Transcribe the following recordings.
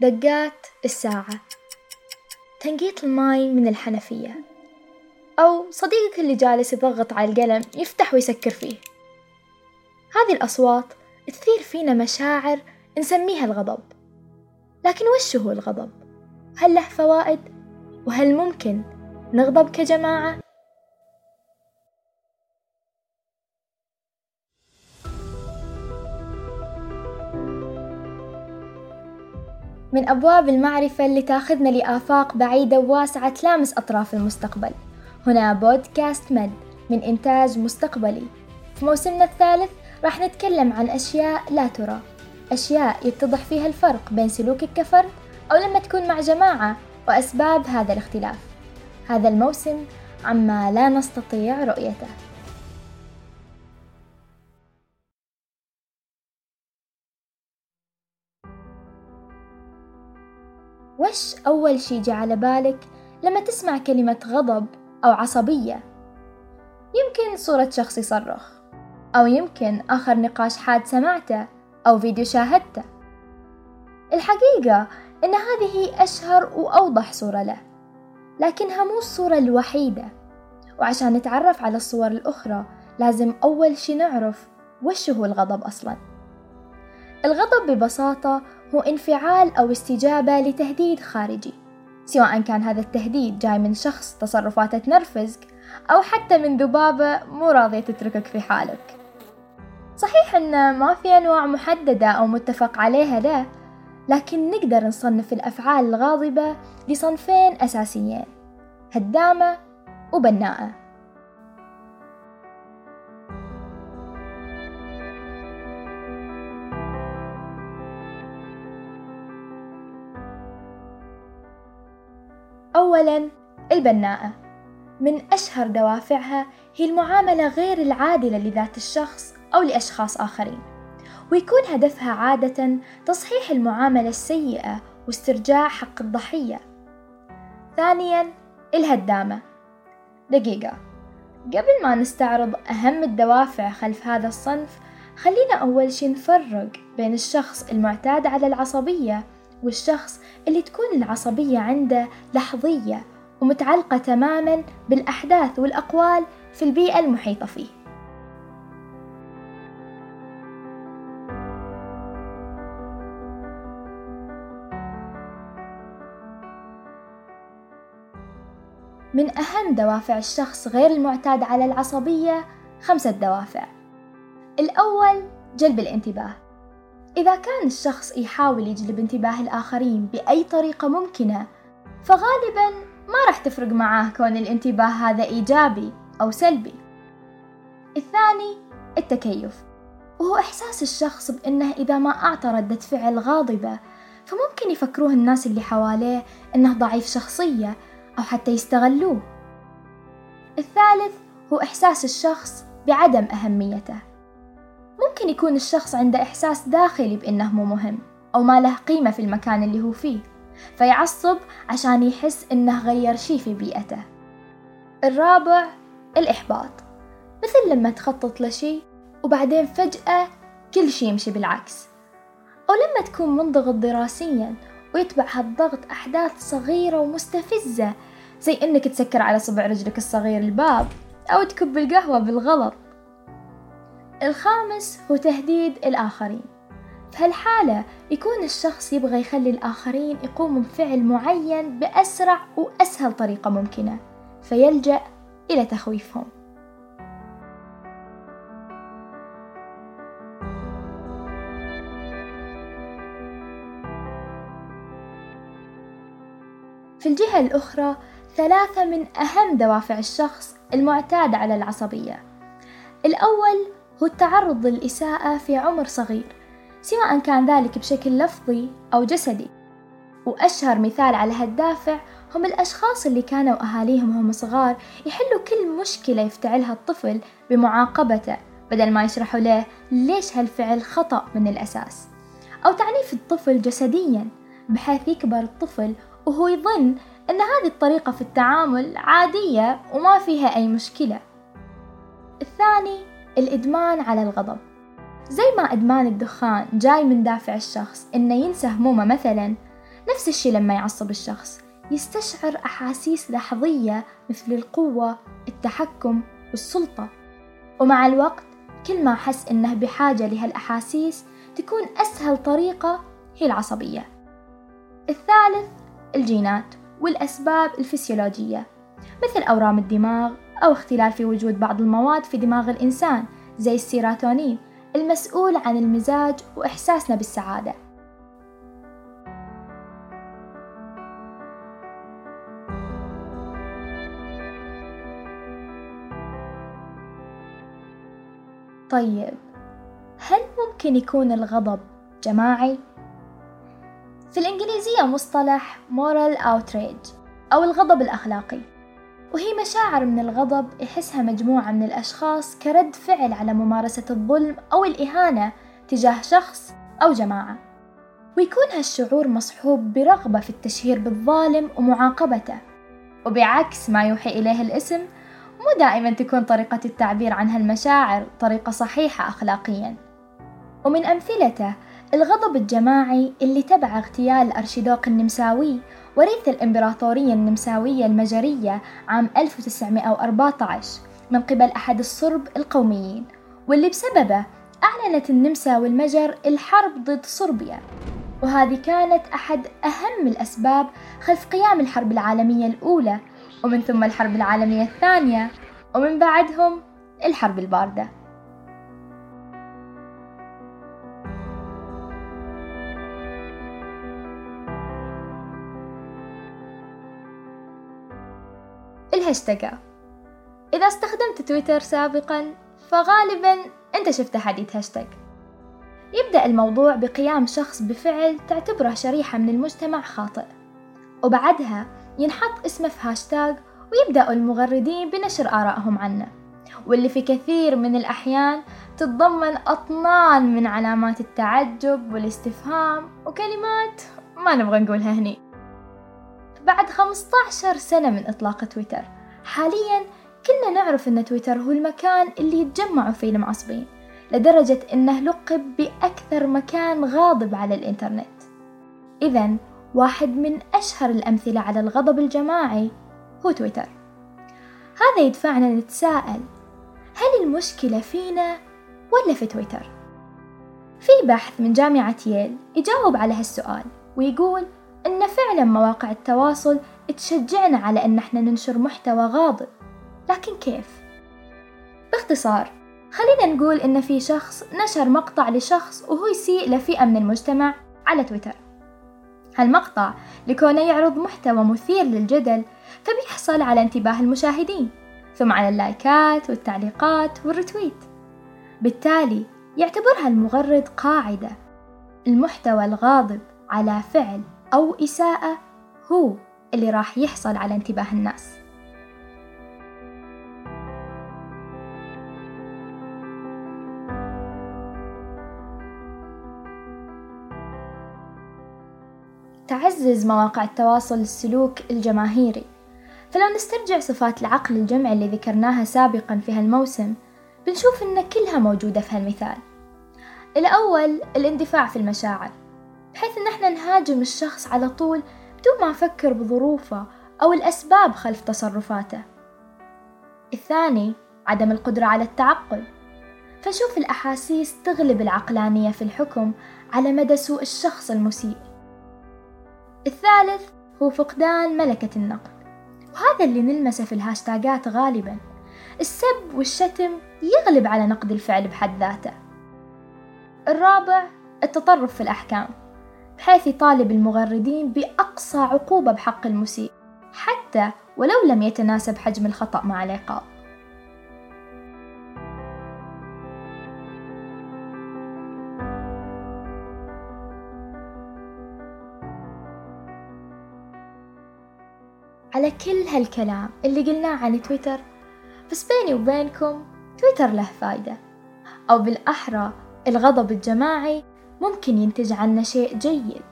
دقات الساعة تنقيط الماي من الحنفية أو صديقك اللي جالس يضغط على القلم يفتح ويسكر فيه هذه الأصوات تثير فينا مشاعر نسميها الغضب لكن وش هو الغضب؟ هل له فوائد؟ وهل ممكن نغضب كجماعة؟ من أبواب المعرفة اللي تاخذنا لآفاق بعيدة وواسعة تلامس أطراف المستقبل. هنا بودكاست مد من إنتاج مستقبلي. في موسمنا الثالث راح نتكلم عن أشياء لا ترى. أشياء يتضح فيها الفرق بين سلوكك كفرد أو لما تكون مع جماعة وأسباب هذا الاختلاف. هذا الموسم عما لا نستطيع رؤيته. وش أول شي جاء على بالك لما تسمع كلمة غضب أو عصبية؟ يمكن صورة شخص يصرخ أو يمكن آخر نقاش حاد سمعته أو فيديو شاهدته. الحقيقة إن هذه أشهر وأوضح صورة له لكنها مو الصورة الوحيدة. وعشان نتعرف على الصور الأخرى لازم أول شي نعرف وش هو الغضب أصلا. الغضب ببساطة هو انفعال أو استجابة لتهديد خارجي سواء كان هذا التهديد جاي من شخص تصرفاته تنرفزك أو حتى من ذبابة مو راضية تتركك في حالك. صحيح أن ما في أنواع محددة أو متفق عليها ده لكن نقدر نصنف الأفعال الغاضبة لصنفين أساسيين هدامة وبناءة. أولا البناءة. من أشهر دوافعها هي المعاملة غير العادلة لذات الشخص أو لأشخاص آخرين. ويكون هدفها عادة تصحيح المعاملة السيئة واسترجاع حق الضحية. ثانيا الهدامة. دقيقة. قبل ما نستعرض أهم الدوافع خلف هذا الصنف خلينا أول شي نفرق بين الشخص المعتاد على العصبية والشخص اللي تكون العصبية عنده لحظية ومتعلقة تماما بالأحداث والأقوال في البيئة المحيطة فيه. من أهم دوافع الشخص غير المعتاد على العصبية خمسة دوافع. الأول جلب الانتباه. إذا كان الشخص يحاول يجلب انتباه الآخرين بأي طريقة ممكنة فغالبا ما راح تفرق معاه كون الانتباه هذا إيجابي أو سلبي. الثاني التكيف. وهو إحساس الشخص بأنه إذا ما أعطى ردة فعل غاضبة فممكن يفكروه الناس اللي حواليه أنه ضعيف شخصية أو حتى يستغلوه. الثالث هو إحساس الشخص بعدم أهميته. ممكن يكون الشخص عنده إحساس داخلي بأنه مو مهم أو ما له قيمة في المكان اللي هو فيه. فيعصب عشان يحس إنه غير شي في بيئته. الرابع الإحباط. مثل لما تخطط لشي وبعدين فجأة كل شي يمشي بالعكس. أو لما تكون منضغط دراسيا ويتبع هالضغط أحداث صغيرة ومستفزة زي إنك تسكر على صبع رجلك الصغير الباب أو تكب القهوة بالغلط. الخامس هو تهديد الآخرين. في هالحالة يكون الشخص يبغى يخلي الآخرين يقوموا بفعل معين بأسرع وأسهل طريقة ممكنة فيلجأ إلى تخويفهم. في الجهة الأخرى ثلاثة من أهم دوافع الشخص المعتاد على العصبية. الأول هو التعرض للإساءة في عمر صغير سواء كان ذلك بشكل لفظي أو جسدي. وأشهر مثال على هالدافع هم الأشخاص اللي كانوا أهاليهم هم صغار يحلوا كل مشكلة يفتعلها الطفل بمعاقبته بدل ما يشرحوا له ليش هالفعل خطأ من الأساس. أو تعنيف الطفل جسديا بحيث يكبر الطفل وهو يظن أن هذه الطريقة في التعامل عادية وما فيها أي مشكلة. الثاني الإدمان على الغضب. زي ما إدمان الدخان جاي من دافع الشخص إنه ينسى همومه مثلا نفس الشي لما يعصب الشخص. يستشعر أحاسيس لحظية مثل القوة التحكم والسلطة ومع الوقت كل ما حس إنه بحاجة لهالأحاسيس تكون أسهل طريقة هي العصبية. الثالث الجينات والأسباب الفسيولوجية مثل أورام الدماغ أو اختلال في وجود بعض المواد في دماغ الإنسان زي السيروتونين المسؤول عن المزاج وإحساسنا بالسعادة طيب هل ممكن يكون الغضب جماعي؟ في الإنجليزية مصطلح moral outrage أو الغضب الأخلاقي وهي مشاعر من الغضب يحسها مجموعة من الأشخاص كرد فعل على ممارسة الظلم أو الإهانة تجاه شخص أو جماعة. ويكون هالشعور مصحوب برغبة في التشهير بالظالم ومعاقبته. وبعكس ما يوحي إليه الاسم مو دائما تكون طريقة التعبير عن هالمشاعر طريقة صحيحة أخلاقيا. ومن أمثلته الغضب الجماعي اللي تبع اغتيال الأرشيدوق النمساوي وريث الإمبراطورية النمساوية المجرية عام 1914 من قبل أحد الصرب القوميين واللي بسببه أعلنت النمسا والمجر الحرب ضد صربيا. وهذه كانت أحد أهم الأسباب خلف قيام الحرب العالمية الأولى ومن ثم الحرب العالمية الثانية ومن بعدهم الحرب الباردة. الهاشتاجات إذا استخدمت تويتر سابقا فغالبا أنت شفت حديث هاشتاج يبدأ الموضوع بقيام شخص بفعل تعتبره شريحة من المجتمع خاطئ. وبعدها ينحط اسمه في هاشتاج ويبدأ المغردين بنشر آرائهم عنه. واللي في كثير من الأحيان تتضمن أطنان من علامات التعجب والاستفهام وكلمات ما نبغى نقولها هني. بعد 15 سنة من إطلاق تويتر حاليا كلنا نعرف أن تويتر هو المكان اللي يتجمعوا فيه المعصبين لدرجة أنه لقب بأكثر مكان غاضب على الإنترنت إذا واحد من أشهر الأمثلة على الغضب الجماعي هو تويتر هذا يدفعنا نتساءل هل المشكلة فينا ولا في تويتر؟ في بحث من جامعة ييل يجاوب على هالسؤال ويقول إن فعلا مواقع التواصل تشجعنا على إن إحنا ننشر محتوى غاضب. لكن كيف؟ باختصار خلينا نقول إن في شخص نشر مقطع لشخص وهو يسيء لفئة من المجتمع على تويتر. هالمقطع لكونه يعرض محتوى مثير للجدل فبيحصل على انتباه المشاهدين ثم على اللايكات والتعليقات والرتويت بالتالي يعتبرها المغرد قاعدة. المحتوى الغاضب على فعل. أو إساءة هو اللي راح يحصل على انتباه الناس. تعزز مواقع التواصل السلوك الجماهيري. فلو نسترجع صفات العقل الجمعي اللي ذكرناها سابقا في هالموسم بنشوف إن كلها موجودة في هالمثال. الأول الاندفاع في المشاعر. بحيث إن إحنا نهاجم الشخص على طول بدون ما نفكر بظروفه أو الأسباب خلف تصرفاته. الثاني عدم القدرة على التعقل. فنشوف الأحاسيس تغلب العقلانية في الحكم على مدى سوء الشخص المسيء. الثالث هو فقدان ملكة النقد وهذا اللي نلمسه في الهاشتاجات غالبا. السب والشتم يغلب على نقد الفعل بحد ذاته. الرابع التطرف في الأحكام. بحيث يطالب المغردين بأقصى عقوبة بحق المسيء حتى ولو لم يتناسب حجم الخطأ مع العقاب. على كل هالكلام اللي قلناه عن تويتر بس بيني وبينكم تويتر له فايدة أو بالأحرى الغضب الجماعي ممكن ينتج عنا شيء جيد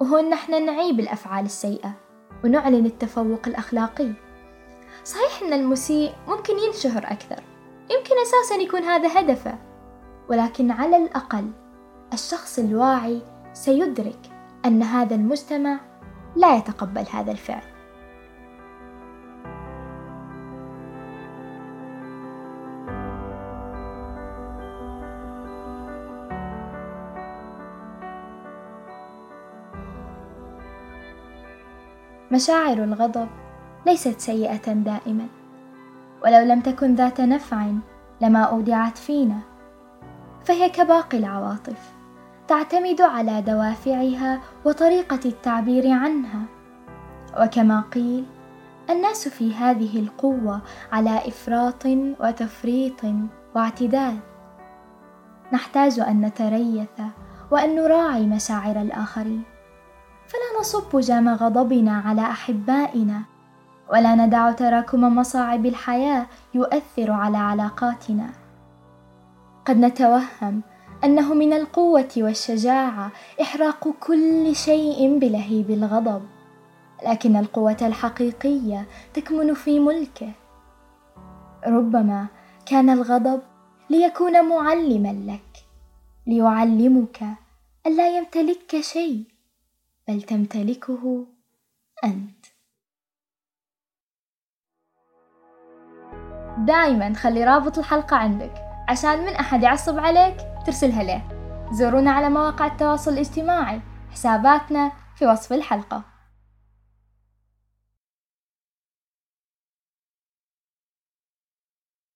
وهو إن إحنا نعيب الأفعال السيئة ونعلن التفوق الأخلاقي. صحيح إن المسيء ممكن ينشهر أكثر يمكن أساسا يكون هذا هدفه ولكن على الأقل الشخص الواعي سيدرك أن هذا المجتمع لا يتقبل هذا الفعل. مشاعر الغضب ليست سيئة دائما. ولو لم تكن ذات نفع لما أودعت فينا. فهي كباقي العواطف تعتمد على دوافعها وطريقة التعبير عنها. وكما قيل الناس في هذه القوة على إفراط وتفريط واعتدال. نحتاج أن نتريث وأن نراعي مشاعر الآخرين. فلا نصب جام غضبنا على أحبائنا. ولا ندع تراكم مصاعب الحياة يؤثر على علاقاتنا. قد نتوهم أنه من القوة والشجاعة إحراق كل شيء بلهيب الغضب. لكن القوة الحقيقية تكمن في ملكه. ربما كان الغضب ليكون معلما لك ليعلمك الا يمتلكك شيء. بل تمتلكه أنت. دائما خلي رابط الحلقة عندك عشان من أحد يعصب عليك ترسلها له. زورونا على مواقع التواصل الاجتماعي حساباتنا في وصف الحلقة.